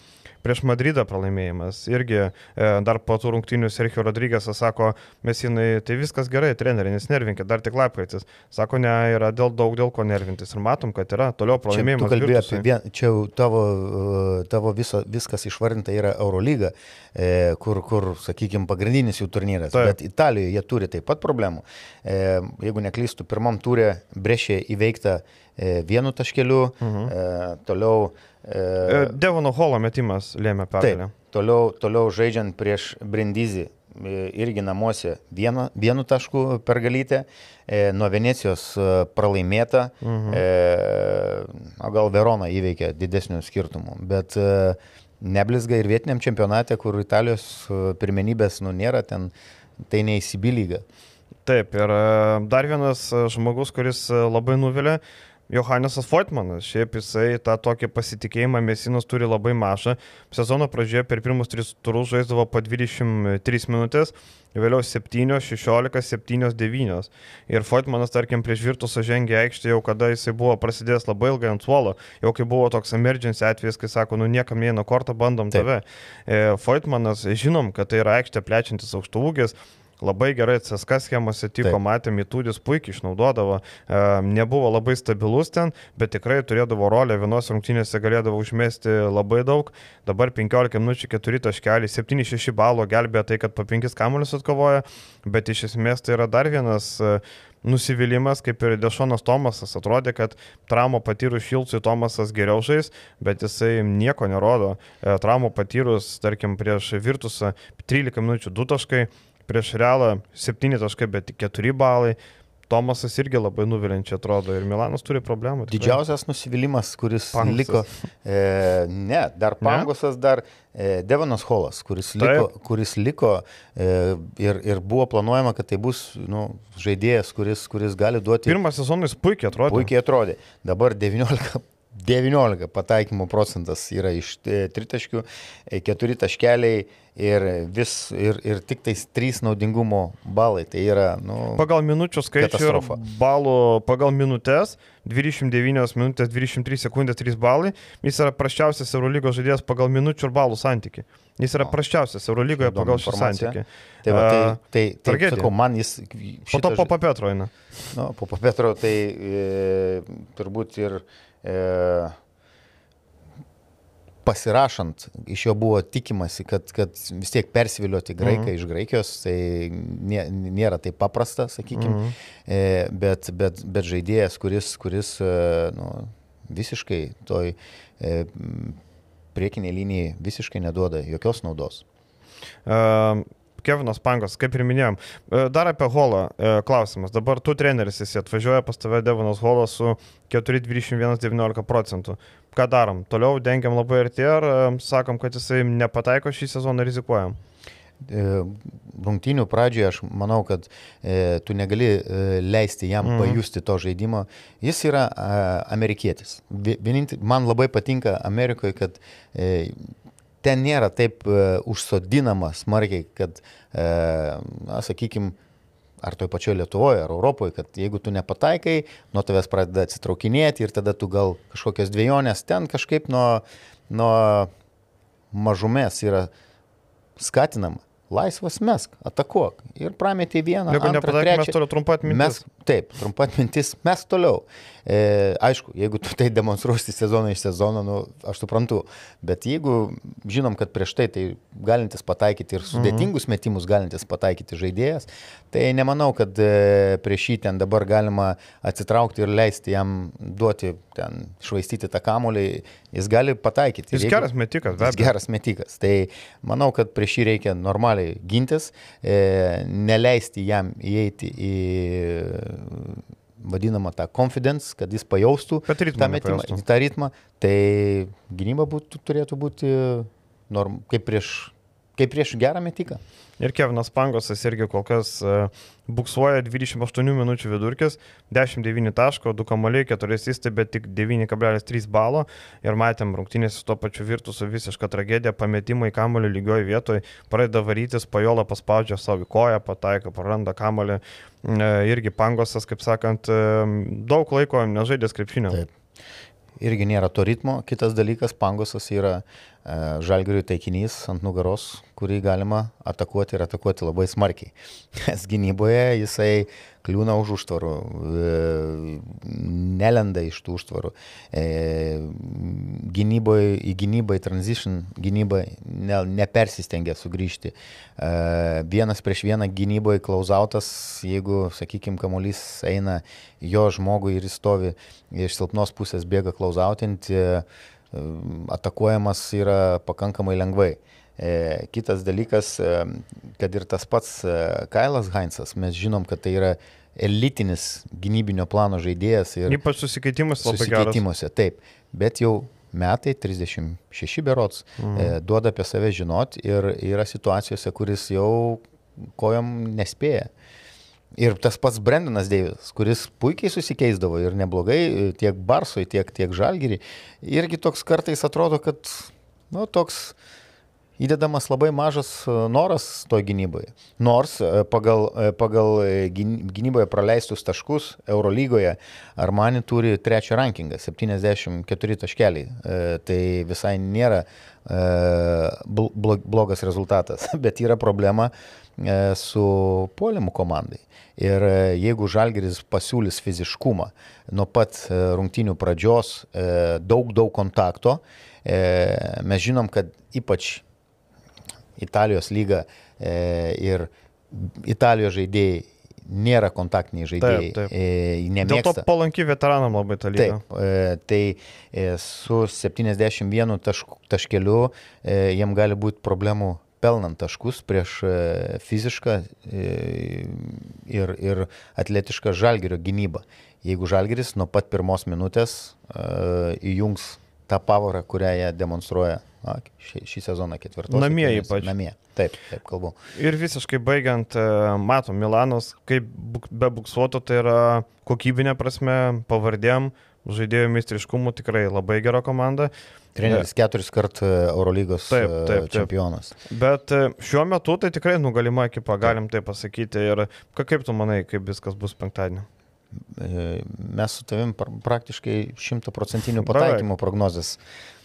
prieš Madridą pralaimėjimas. Irgi e, dar po tų rungtynių Sergio Rodrygėsas sako, mes jinai, tai viskas gerai, treneri, nesnervinkit, dar tik lapkritis. Sako, ne, yra dėl daug dėl ko nervintis. Ir matom, kad yra toliau pralaimėjimas. Čia, kalbėjai apie vien, čia tavo, e, tavo viso, viskas išvardinta yra Eurolyga, e, kur, kur sakykime, pagrindinis jų turnyras. Taip. Bet Italijoje jie turi taip pat problemų. E, jeigu neklystų, pirmam turė brešė įveikta e, vienu taškeliu, mhm. e, toliau E, e, Devono Holo metimas lėmė pergalę. Toliau, toliau žaidžiant prieš Brindizį, irgi namuose vienu, vienu tašku pergalytę, e, nuo Venecijos pralaimėta, mhm. e, gal Verona įveikė didesnių skirtumų, bet e, neblizga ir vietiniam čempionate, kur Italijos pirmenybės nu nėra, ten tai neįsibylyga. Taip, ir dar vienas žmogus, kuris labai nuvilia, Johannesas Foitmanas, šiaip jisai tą tokį pasitikėjimą Mesinas turi labai mažą. Sezono pradžioje per pirmus tris turus žaisdavo po 23 minutės, vėliau 7, 16, 7, 9. Ir Foitmanas, tarkim, prieš Virtusą žengė aikštę jau kada jisai buvo prasidėjęs labai ilgai ant suolo, jau kai buvo toks emergency atvejis, kai sako, nu niekam neina kortą, bandom Taip. tave. E, Foitmanas, žinom, kad tai yra aikštė plečiantis aukštų ūgis labai gerai CSK schemose tiko, Taip. matėm, įtūdis puikiai išnaudodavo, e, nebuvo labai stabilus ten, bet tikrai turėdavo rolę, vienos rungtynėse galėdavo užmesti labai daug, dabar 15 minučių 4 taškeliai, 7-6 balo gelbė tai, kad po 5 kamuolius atkovoja, bet iš esmės tai yra dar vienas e, nusivylimas, kaip ir Dešonas Tomasas, atrodė, kad traumą patyrus Šilcui Tomasas geriau žais, bet jisai nieko nerodo. E, traumą patyrus, tarkim, prieš Virtusą 13 minučių 2 taškai, prieš Realą 7 taškai, bet tik 4 balai. Tomasas irgi labai nuvilinčiai atrodo ir Milanas turi problemų. Tikrai. Didžiausias nusivylimas, kuris Pangosas. liko, e, ne, dar Pangosas, ne? dar e, Devonas Holas, kuris liko, Taip. kuris liko e, ir, ir buvo planuojama, kad tai bus nu, žaidėjas, kuris, kuris gali duoti. Pirmą sezoną jis puikiai atrodė. Puikiai atrodė. Dabar 19 19 pataikymo procentas yra iš e, tritaškių, e, keturi taškeliai ir, vis, ir, ir tik tais trys naudingumo balai. Tai yra, nu, pagal minučių skaičių ir balų pagal minutės, 29 minutės, 23 sekundės, 3 balai, jis yra prasčiausias Eurolygos žaidėjas pagal minučių ir balų santyki. Jis yra prasčiausias Eurolygoje pagal šį santykį. Tai, va, tai, tai, tai, tai sakau, man jis... Po to po Papetro eina. Nu, po Papetro tai e, turbūt ir e, pasirašant, iš jo buvo tikimasi, kad, kad vis tiek persivilioti graiką mm -hmm. iš Graikijos, tai nė, nėra taip paprasta, sakykime, mm -hmm. e, bet, bet, bet žaidėjas, kuris, kuris e, nu, visiškai toj e, priekiniai linijai visiškai neduoda jokios naudos. Um. Kevinas Pangos, kaip ir minėjom. E, dar apie Holą e, klausimas. Dabar tu treneris esi, atvažiuoja pas tave Devonas Holas su 4,21-19 procentų. Ką darom? Toliau dengiam labai arti ar e, sakom, kad jisai nepataiko šį sezoną, rizikuojam? rungtynių pradžioje aš manau, kad e, tu negali e, leisti jam mm. pajusti to žaidimo. Jis yra e, amerikietis. Vieninti, man labai patinka Amerikoje, kad e, ten nėra taip uh, užsodinama smarkiai, kad, uh, na, sakykime, ar toj pačioj Lietuvoje, ar Europoje, kad jeigu tu nepataikai, nuo tavęs pradeda atsitraukinėti ir tada tu gal kažkokios dviejonės ten kažkaip nuo, nuo mažumės yra skatinama. Laisvas mesk, atakuok. Ir prametė vieną. Jeigu nepataikė, mes toliau trumpat mintis. Mes, taip, trumpat mintis, mes toliau. E, aišku, jeigu tu tai demonstruosi sezoną iš sezono, nu, aš suprantu, bet jeigu žinom, kad prieš tai tai galintis pataikyti ir sudėtingus mhm. metimus galintis pataikyti žaidėjas, tai nemanau, kad e, prieš jį ten dabar galima atsitraukti ir leisti jam duoti, ten švaistyti tą kamolį, jis gali pataikyti. Jis jeigu, geras metikas, be abejo. Jis geras metikas. Tai manau, kad prieš jį reikia normaliai gintis, e, neleisti jam įeiti į vadinamą tą confidence, kad jis pajaustų tą metimą, tą ritmą, tai gynyba būtų, turėtų būti norm, kaip, prieš, kaip prieš gerą metiką. Ir Kevinas Pangosas irgi kol kas uh, buksuoja 28 minučių vidurkis, 10-9 taško, 2 kamaliai, 4 įstai, bet tik 9,3 balo. Ir matėm rungtynės su to pačiu virtusu visišką tragediją, pametimai kamalių lygioje vietoje, pradeda varytis, pajola paspaudžia savo koją, pataiko, praranda kamalių. Uh, irgi Pangosas, kaip sakant, uh, daug laiko nežaidė krepšinio. Taip irgi nėra to ritmo. Kitas dalykas, pangosas yra e, žalgirių taikinys ant nugaros, kurį galima atakuoti ir atakuoti labai smarkiai. [laughs] Nes gynyboje jisai kliūna už užtvarų, e, nelenda iš tų užtvarų. E, gynyboje, į gynybą, į transition gynybą ne, nepersistengia sugrįžti. E, vienas prieš vieną gynyboje klausautas, jeigu, sakykime, kamuolys eina jo žmogui ir jis stovi iš silpnos pusės bėga klausautinti, atakuojamas yra pakankamai lengvai. E, kitas dalykas, e, kad ir tas pats e, Kailas Heinzas, mes žinom, kad tai yra elitinis gynybinio plano žaidėjas. Ir Ypač susikeitimus labai geras. susikeitimuose, taip. Bet jau metai, 36 berots, e, duoda apie save žinot ir yra situacijose, kuris jau kojom nespėja. Ir tas pats Brendanas Deivisas, kuris puikiai susikeisdavo ir neblogai tiek Barsui, tiek, tiek Žalgiriui, irgi toks kartais atrodo, kad, nu, toks įdedamas labai mažas e, noras to gynyboje. Nors e, pagal, e, pagal gyn- gynyboje praleistus taškus Eurolygoje Armani turi trečią rankingą, 74 taškeliai. Tai visai nėra bl- blo- blogas rezultatas, [laughs] bet yra problema su polimu komandai. Ir jeigu Žalgeris pasiūlys fiziškumą nuo pat rungtinių pradžios, daug, daug kontakto, mes žinom, kad ypač Italijos lyga e, ir Italijos žaidėjai nėra kontaktiniai žaidėjai. Taip, taip. E, Dėl to palanki veteranam labai ta lyga. Taip, e, tai e, su 71 tašk, taškeliu jiem gali būti problemų pelnant taškus prieš fizišką ir, ir atletišką žalgerio gynybą. Jeigu žalgeris nuo pat pirmos minutės įjungs tą pavarą, kurią jie demonstruoja na, šį, šį sezoną ketvirtos. Namie ypač. Namie, taip, taip kalbu. Ir visiškai baigiant, e, matom, Milanas, kaip be buksuoto, tai yra kokybinė prasme, pavardėm, žaidėjų meistriškumu tikrai labai gera komanda. Treneris keturis kart e, Eurolygos Taip, e, taip, taip. čempionas. Bet e, šiuo metu tai tikrai nugalima ekipa, galim tai pasakyti. Ir ka- kaip tu manai, kaip viskas bus penktadienį? E, Mes su tavim pra- praktiškai šimtaprocentinių pataikymų prognozes.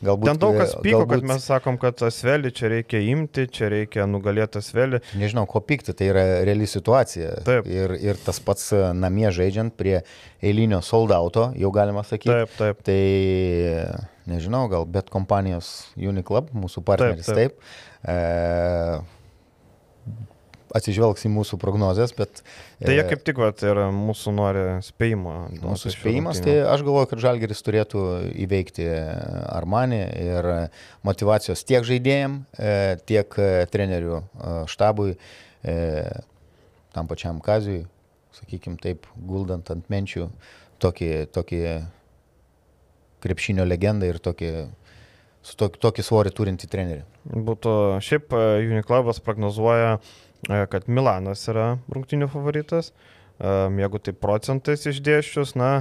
Galbūt, Ten daug kas e, pyko, kad galbūt- mes sakom, kad Asvelį čia reikia imti, čia reikia nugalėti Asvelį. Nežinau, ko pykti, tai yra reali situacija. Taip. Ir, ir tas pats e, namie žaidžiant prie eilinio soldauto, jau galima sakyti. Taip, taip. Tai nežinau, gal bet kompanijos Uniclub, mūsų partneris, Taip, taip. taip. E, atsižvelgs į mūsų prognozes, bet... Tai jie e, kaip tik vat, ir mūsų nori spėjimo. Mūsų spėjimas, tai aš galvoju, kad Žalgeris turėtų įveikti Armanį ir motivacijos tiek žaidėjim, e, tiek e, trenerių štabui, tam pačiam Kazijui, sakykime taip, guldant ant menčių tokį, tokį krepšinio legendą ir tokį, su tokį, tokį svorį turinti trenerį. Būtų šiaip Uniklubas prognozuoja, kad Milanas yra rungtinių favoritas. E, Jeigu tai procentais išdėščius, na,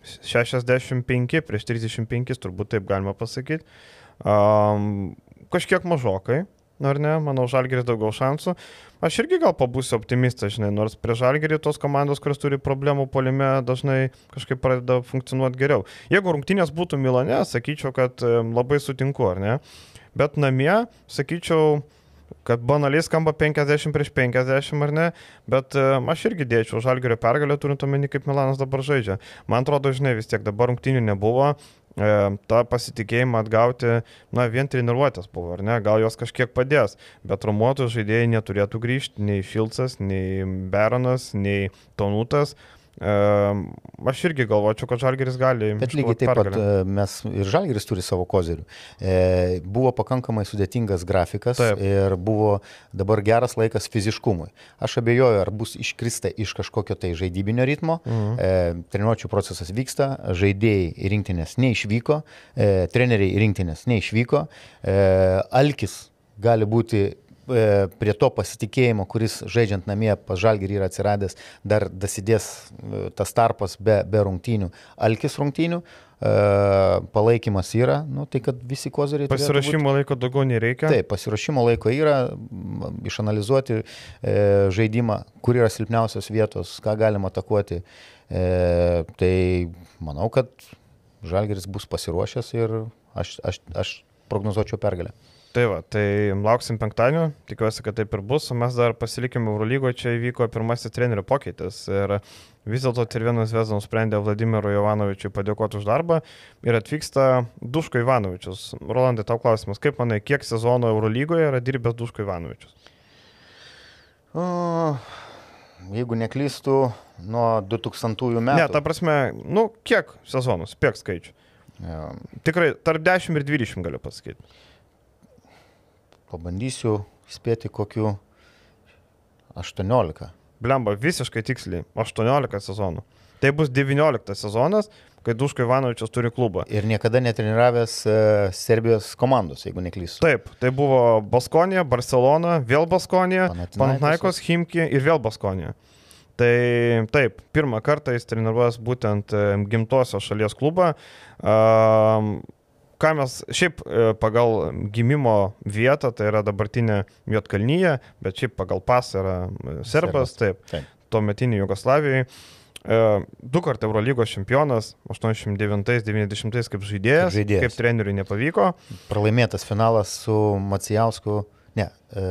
65 prieš 35 turbūt taip galima pasakyti. Um, kažkiek mažokai, ar ne, manau, Žalgeris daugiau šansų. Aš irgi gal pabūsiu optimistas, žinai, nors prie Žalgerį tos komandos, kurios turi problemų polime, dažnai kažkaip pradeda funkcionuoti geriau. Jeigu rungtynės būtų Milane, sakyčiau, kad e, labai sutinku, ar ne? Bet namie, sakyčiau, kad banaliai skamba 50 prieš 50 ar ne, bet e, aš irgi dėčiau Žalgerio pergalę, turint omeny, kaip Milanas dabar žaidžia. Man atrodo, žinai, vis tiek dabar rungtynių nebuvo, e, tą pasitikėjimą atgauti, na, vien treniruotės buvo, ar ne, gal jos kažkiek padės, bet romuotojų žaidėjai neturėtų grįžti, nei Šilcas, nei Beronas, nei Tonutas. E, aš irgi galvočiau, kad Žalgeris gali. Bet lygiai taip pat pergalę. e, mes ir Žalgiris turi savo kozerių. E, buvo pakankamai sudėtingas grafikas Taip. ir buvo dabar geras laikas fiziškumui. Aš abejoju, ar bus iškrista iš kažkokio tai žaidybinio ritmo. Mhm. E, treniruočio procesas vyksta, žaidėjai rinktinės neišvyko, e, treneriai rinktinės neišvyko. E, Alkis gali būti prie to pasitikėjimo, kuris žaidžiant namie pas Žalgirį yra atsiradęs, dar dasidės e, tas tarpas be, be rungtynių. Alkis rungtynių, e, palaikymas yra, nu, tai kad visi būt- Pasirašymo laiko daugiau nereikia. Taip, pasirašymo laiko yra, išanalizuoti e, žaidimą, kur yra silpniausios vietos, ką galima atakuoti. E, tai manau, kad Žalgeris bus pasiruošęs ir aš, aš, aš prognozuočiau pergalę. Tai va, tai lauksim penktadienio, tikiuosi, kad taip ir bus, o mes dar pasilikime Eurolygoje, čia įvyko pirmasis trenerių pokytis ir vis dėlto Tirvienas Vesda nusprendė Vladimirui Ivanovičiui padėkoti už darbą ir atvyksta Duško Ivanovičius. Rolandai, tau klausimas, kaip manai, kiek sezono Eurolygoje yra dirbęs Duško Ivanovičius? O, jeigu neklystu, nuo 2000 metų. Ne, ta prasme, nu, kiek sezonų, spėk skaičių. Ja, Tikrai tarp 10 ir 20 galiu pasakyti. Pabandysiu spėti kokiu 18. Blemba, visiškai tiksliai, 18 sezonų. Tai bus 19 sezonas, kai Duško Ivanovičius turi klubą. Ir niekada netreniravęs e, Serbijos komandos, jeigu neklystu. Taip, tai buvo Baskonija, Barcelona, vėl Baskonija. Panathinaikos, Himki ir vėl Baskonija. Tai taip, pirmą kartą jis treniruojas būtent e, gimtosios šalies klubą. Am, Ką mes šiaip e, pagal gimimo vietą, tai yra dabartinė Jotkalnyje, bet šiaip pagal pasą yra e, serbas, taip, Taip. tuo metinį Jugoslavijoje. Du kartų Eurolygos čempionas, 89-90 kaip žaidėjas, Kaip žaidėjas. kaip treneriui nepavyko. Pralaimėtas finalas su Macijausku. Ne. E,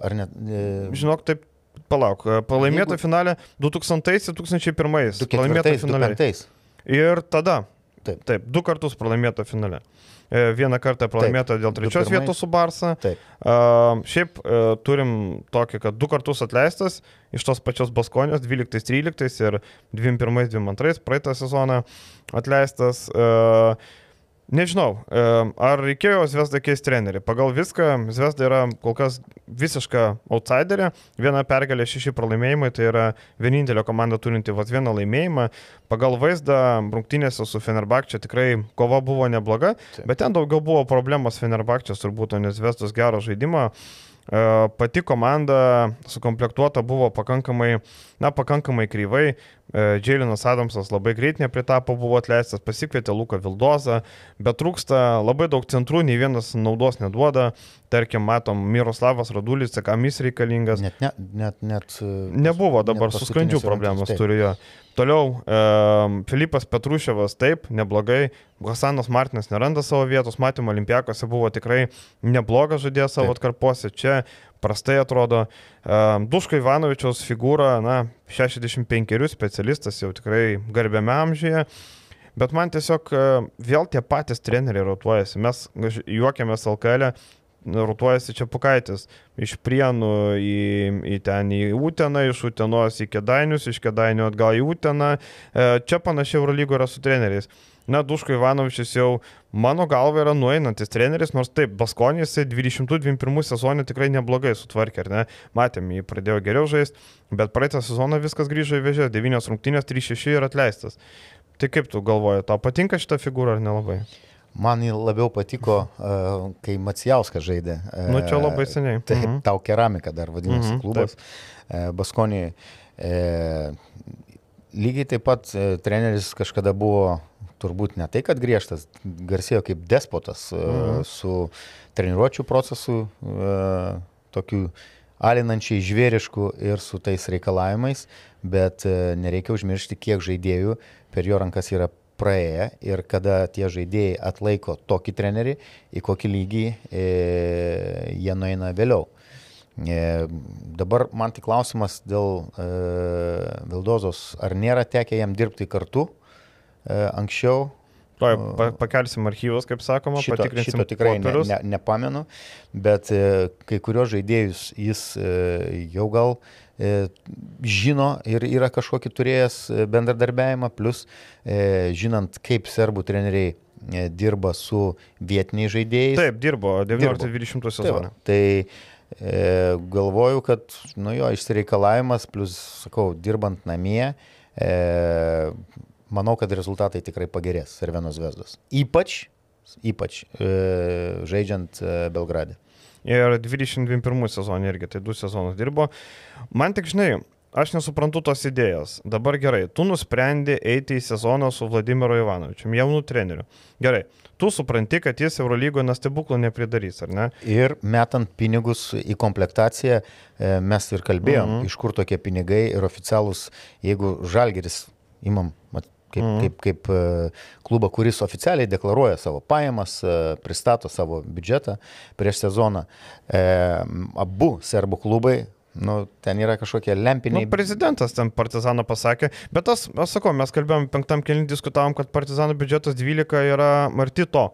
ar net. E, Žinok, taip, palauk, pralaimėta Jeigu- finale 2000-2001. Pralaimėta 2004, finale. 2005. Ir tada, Taip. taip, du kartus pralaimėta finale. E, Vieną kartą pralaimėta dėl du trečios vietos su Barsa. Taip. Uh, šiaip uh, turim tokį, kad du kartus atleistas iš tos pačios Baskonijos, 12-13 ir 21-22 praeitą sezoną atleistas. Uh, Nežinau, ar reikėjo Zvezda keisti trenerį. Pagal viską, Zvezda yra kol kas visiška outsiderė. Viena pergalė, šeši pralaimėjimai, tai yra vienintelė komanda turinti vos vieną laimėjimą. Pagal vaizdą rungtynėse su Fenerbakčia tikrai kova buvo nebloga, bet ten daugiau buvo problemos Fenerbakčias, turbūt, o ne Zvezdos gero žaidimo. E, Pati komanda sukomplektuota buvo pakankamai, na, pakankamai kryvai. Džiailinas Adamsas labai greit nepritapo, buvo atleistas, pasikvietė Luką Vildozą, bet trūksta labai daug centrų, nei vienas naudos neduoda. Tarkim, matom, Miroslavas Radulis, kam jis reikalingas. Net, net, net, net. e, Nebuvo dabar net su skrandžiu paskutinėse problemas rungtynėse. turiu jo. Toliau, e, Filipas Petruševas taip, neblogai. Hasanas Martinas neranda savo vietos, matėme, Olimpiakose buvo tikrai neblogas žaidėjas savo atkarpose. Čia prastai atrodo. E, Duško Ivanovičiaus figūra, na, 65 specialistas jau tikrai garbiame amžiuje. Bet man tiesiog e, vėl tie patys treneriai rotuojasi. Mes juokiamės LKL, rotuojasi čia pukaitis. Iš prienų į, į ten į Uteną, iš Utenos į Kedainius, iš Kedainių atgal į Uteną. E, Čia panašiai Eurolygo yra su treneriais. Na, Duško Ivanovičius jau mano galva yra nueinantis treneris, nors taip, Baskonys 2021 sezonį tikrai neblogai sutvarkė, ar ne? Matėm, jį pradėjo geriau žaisti, bet praeitą sezoną viskas grįžo į vėžę, 9 rungtynės, 3-6 ir atleistas. Tai kaip tu galvoji, tau patinka šita figūra ar nelabai? Man ji labiau patiko, [laughs] e, kai Macijauskas žaidė. e, Nu, čia labai seniai. Taip, Mhm. tau keramika dar vadinasi Mhm, klubas. Baskonį. Lygiai taip pat e, treneris kažkada buvo turbūt ne tai, kad griežtas, garsėjo kaip despotas e, Mhm. su treniruočio procesu, e, tokiu alinančiai žvėrišku ir su tais reikalavimais, bet e, nereikia užmiršti, kiek žaidėjų per jo rankas yra praėję ir kada tie žaidėjai atlaiko tokį trenerį, į kokį lygį e, jie nueina vėliau. E, dabar man tik klausimas dėl e, Vildozos, ar nėra tekę jam dirbti kartu anksčiau? Tuoj pa, pakelsim archyvus, kaip sakoma, Šito, patikrinsim šito tikrai ne, popierius. ne, nepamenu, bet e, kai kurios žaidėjus jis e, jau gal e, žino ir yra kažkokį turėjęs e, bendradarbiavimą, plus e, žinant, kaip serbų treneriai e, dirba su vietiniais žaidėjais. Taip, dirbo Dirbo. 19-20 Tai va, sezoną. Tai e, galvoju, kad nu jo išsireikalavimas, plus, sakau, dirbant namie, e, manau, kad rezultatai tikrai pagerės Servenos Vesdos. Ypač, ypač e, žaidžiant e, Belgrade. Ir 21 sezonį irgi, tai du sezonus dirbo. Man tik žinai, aš nesuprantu tos idėjos. Dabar gerai, tu nusprendė eiti į sezoną su Vladimiru Ivanovičiu, jaunu treneriu. Gerai, tu supranti, kad jis Eurolygoje nestebuklų nepridarys, ar ne? Ir metant pinigus į komplektaciją, e, mes ir kalbėjom, Mhm. iš kur tokie pinigai ir oficialūs, jeigu Žalgeris, imam mat, kaip, Mhm. mhm. kaip, kaip e, klubą, kuris oficialiai deklaruoja savo pajamas, e, pristato savo biudžetą prieš sezoną, e, abu serbų klubai, nu, ten yra kažkokie Nu, lempiniai. prezidentas ten Partizano pasakė, bet tas, aš sakau, mes kalbėjom, penktam kelnį diskutavom, kad Partizano biudžetas 12 yra arti to.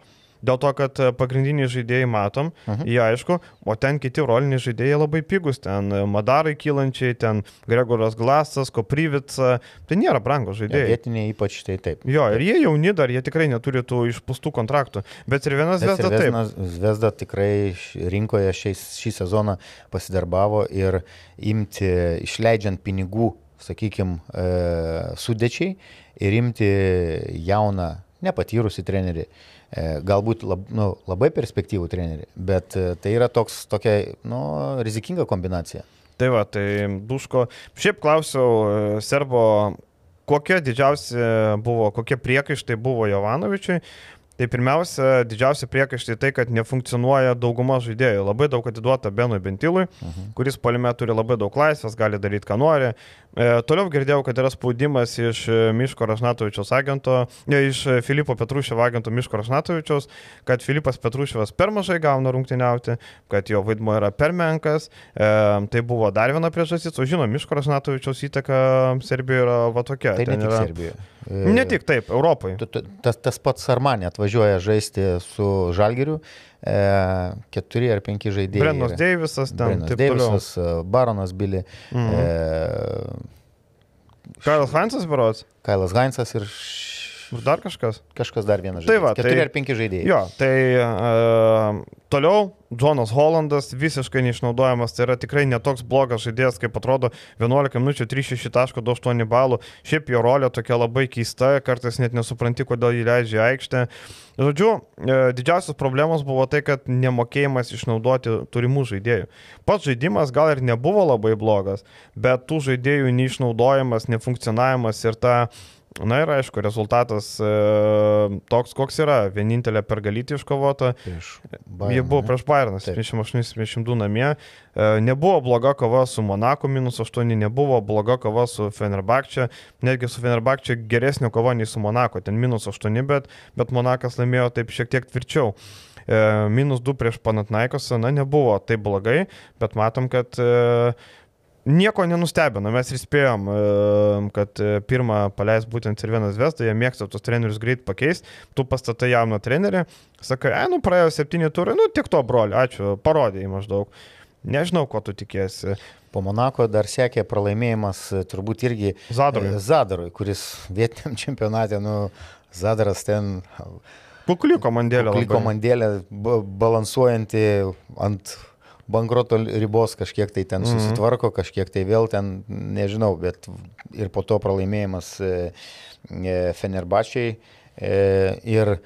Dėl to, kad e, pagrindiniai žaidėjai matom, uh Mhm. -huh. jie aišku, o ten kiti roliniai žaidėjai labai pigus, ten e, Madarai kylančiai, ten Gregoras Glasas, Kopryvica, tai nėra brangos Ja, žaidėjai. vietiniai ypač tai taip. Jo, ir jie jauni dar, jie tikrai neturi tų išpūstų kontraktų. Bet ir vienas Vesda taip. Zvezda tikrai rinkoje šiais, šį sezoną pasidarbavo ir imti, išleidžiant pinigų, sakykime, sudėčiai ir imti jauną, nepatyrusi trenerį, e, galbūt lab, nu, labai perspektyvų trenerį, bet e, tai yra toks, tokia nu, rizikinga kombinacija. Tai va, tai Duško. Šiaip klausiau e, Serbo, kokie didžiausi buvo, kokie priekaištai buvo Jovanovičiui. Tai pirmiausia, didžiausia priekaištai tai, kad nefunkcionuoja dauguma žaidėjų. Labai daug atiduota Benui Bentilui, Mhm. kuris palime turi labai daug laisvės, gali daryti, ką nori. E, toliau girdėjau, kad yra spaudimas iš e, Miško Rašnatovičiaus agento, ne, iš e, Filipo Petruševo agento Miško Rašnatovičiaus, kad Filipas Petruševas per mažai gauna rungtyniauti, kad jo vaidmo yra per menkas. E, tai buvo dar viena priežastis, o žinoma, Miško Rašnatovičiaus įtaka Serbijoje yra va tokia. Tai ne tik yra... Serbijoje. Ne tik taip, Europoje. Tas, tas pats Armanė atvažiuoja žaisti su Žalgiriu, e, keturi ar penki žaidėjai. Brendas yra. Deivisas, ten Brennas taip toliau. Deivisas, e, Baronas Billy, Mhm. e, Karlas Hansas Barots Kailas Heinzas ir š- dar kažkas. kažkas dar vienas Tai žaidėjas. va, Keturi tai- ar penki žaidėjai. Jo, tai uh, toliau Džonas Hollandas visiškai neišnaudojamas, tai yra tikrai netoks blogas žaidėjas, kaip atrodo 11 minučių 3,6.8 balų. Šiaip jo rolė tokia labai keista, kartais net nesupranti, kodėl jį leidžia į aikštę. Žodžiu, e, didžiausias problemos buvo tai, kad nemokėjimas išnaudoti turimų žaidėjų. Pats žaidimas gal ir nebuvo labai blogas, bet tų žaidėjų neišnaudojimas, nefunkcionavimas ir ta Na ir aišku, rezultatas e, toks, koks yra. Vienintelė pergalytė iškovota. Prieš Jie buvo ne? prieš Bayerną, Taip. 78-72 namie. E, Nebuvo bloga kova su Monako minus 8, nebuvo bloga kova su Fenerbakčia. Netgi su Fenerbakčia geresnė kova nei su Monako, ten minus 8, bet, bet Monakas laimėjo taip šiek tiek tvirčiau. E, Minus 2 prieš Panatnaikosą, na, nebuvo taip blogai, bet matom, kad e, nieko nenustebino. Mes ir spėjom, e, kad e, pirmą paleis būtent ir vienas Vestas, jie mėgsta tos trenerius greit pakeisti. Tu pastatai jauną trenerį, sakai, ai, nu praėjo septyni turai, nu tiek to, broli, ačiū, parodėjai maždaug. Nežinau, ko tu tikėsi. Po Monako dar sekė pralaimėjimas e, turbūt irgi Zadarui. e, Zadarui, kuris vietiniam čempionate, nu, Zadaras ten Kukli komandėlė. kukli komandėlė ba- balansuojanti ant bankroto ribos kažkiek tai ten Mhm. susitvarko, kažkiek tai vėl ten, nežinau, bet ir po to pralaimėjimas e, e, Fenerbačiai e, ir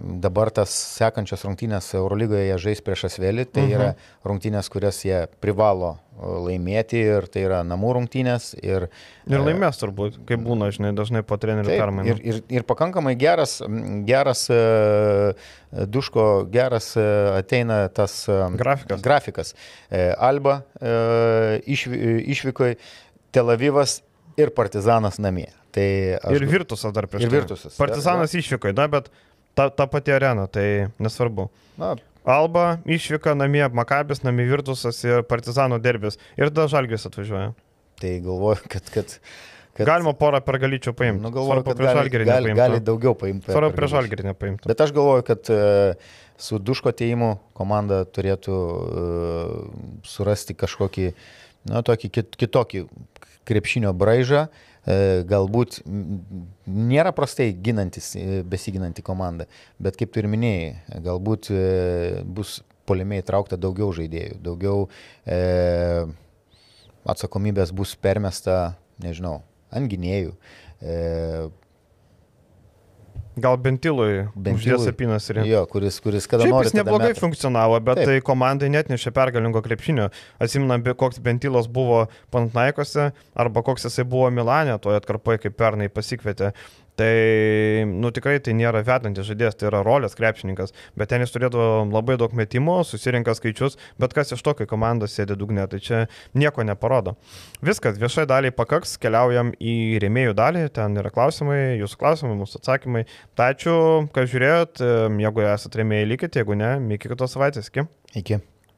dabar tas sekančios rungtynės Eurolygoje jie žais prieš Asvelį, tai Mhm. yra rungtynės, kurias jie privalo e, laimėti ir tai yra namų rungtynės ir Ir laimės turbūt, kaip būna, žinai, dažnai po trenerių permainų. ir, ir, ir pakankamai geras, geras e, duško, geras e, ateina tas e, Grafikas. grafikas. E, Alba e, išvi- išvykoj, Tel Avivas ir Partizanas namie. Tai aš, Ir Virtusas dar prieš Ir tai. Virtusas. Partizanas išvyko, na, bet ta, ta pati arena, tai nesvarbu. na, Alba išvyka namie, Makabis, namie Virtusas ir Partizano derbis. Ir tada Žalgis atvažiuoja. tai galvoju, kad... kad kad Galima porą pergalyčių paimti. Nu, galvoju, kad prieš Žalgirį gali, gali nepaimti. daugiau paimti. Svarbu prieš. Žalgirį nepaimti. Bet aš galvoju, kad e, su duško ateimu komanda turėtų e, surasti kažkokį, na, tokį kit, kitokį krepšinio braižą. E, Galbūt nėra prastai ginantis, e, besiginanti komanda, bet kaip tu ir minėjai, galbūt e, bus polimiai įtraukta daugiau žaidėjų, daugiau e, atsakomybės bus permesta, nežinau, ant gynėjų. E, Gal Bentilui, Bentilui. uždės apinas ir... jo, kuris, kuris kada nori. jis neblogai meta. funkcionavo, bet Taip. tai komandai net nešė pergalingo krepšinio. Atsimena, koks Bentilas buvo Pantnaikose arba koks jisai buvo Milane, toje atkarpoje, kaip pernai pasikvietė. Tai, nu tikrai tai nėra vedantis žaidėjas, tai yra rolės krepšininkas, bet ten jis turėdavo labai daug metimų, susirinka skaičius, bet kas iš to, kai komanda sėdi dugne, tai čia nieko neparodo. Viskas, viešai daliai pakaks, keliaujam į rėmėjų dalį, ten yra klausimai, jūsų klausimai, mūsų atsakymai. Tai ačiū, kad žiūrėjot, jeigu esate rėmėjai, likite, jeigu ne, iki kitos savaitės, iki. Iki.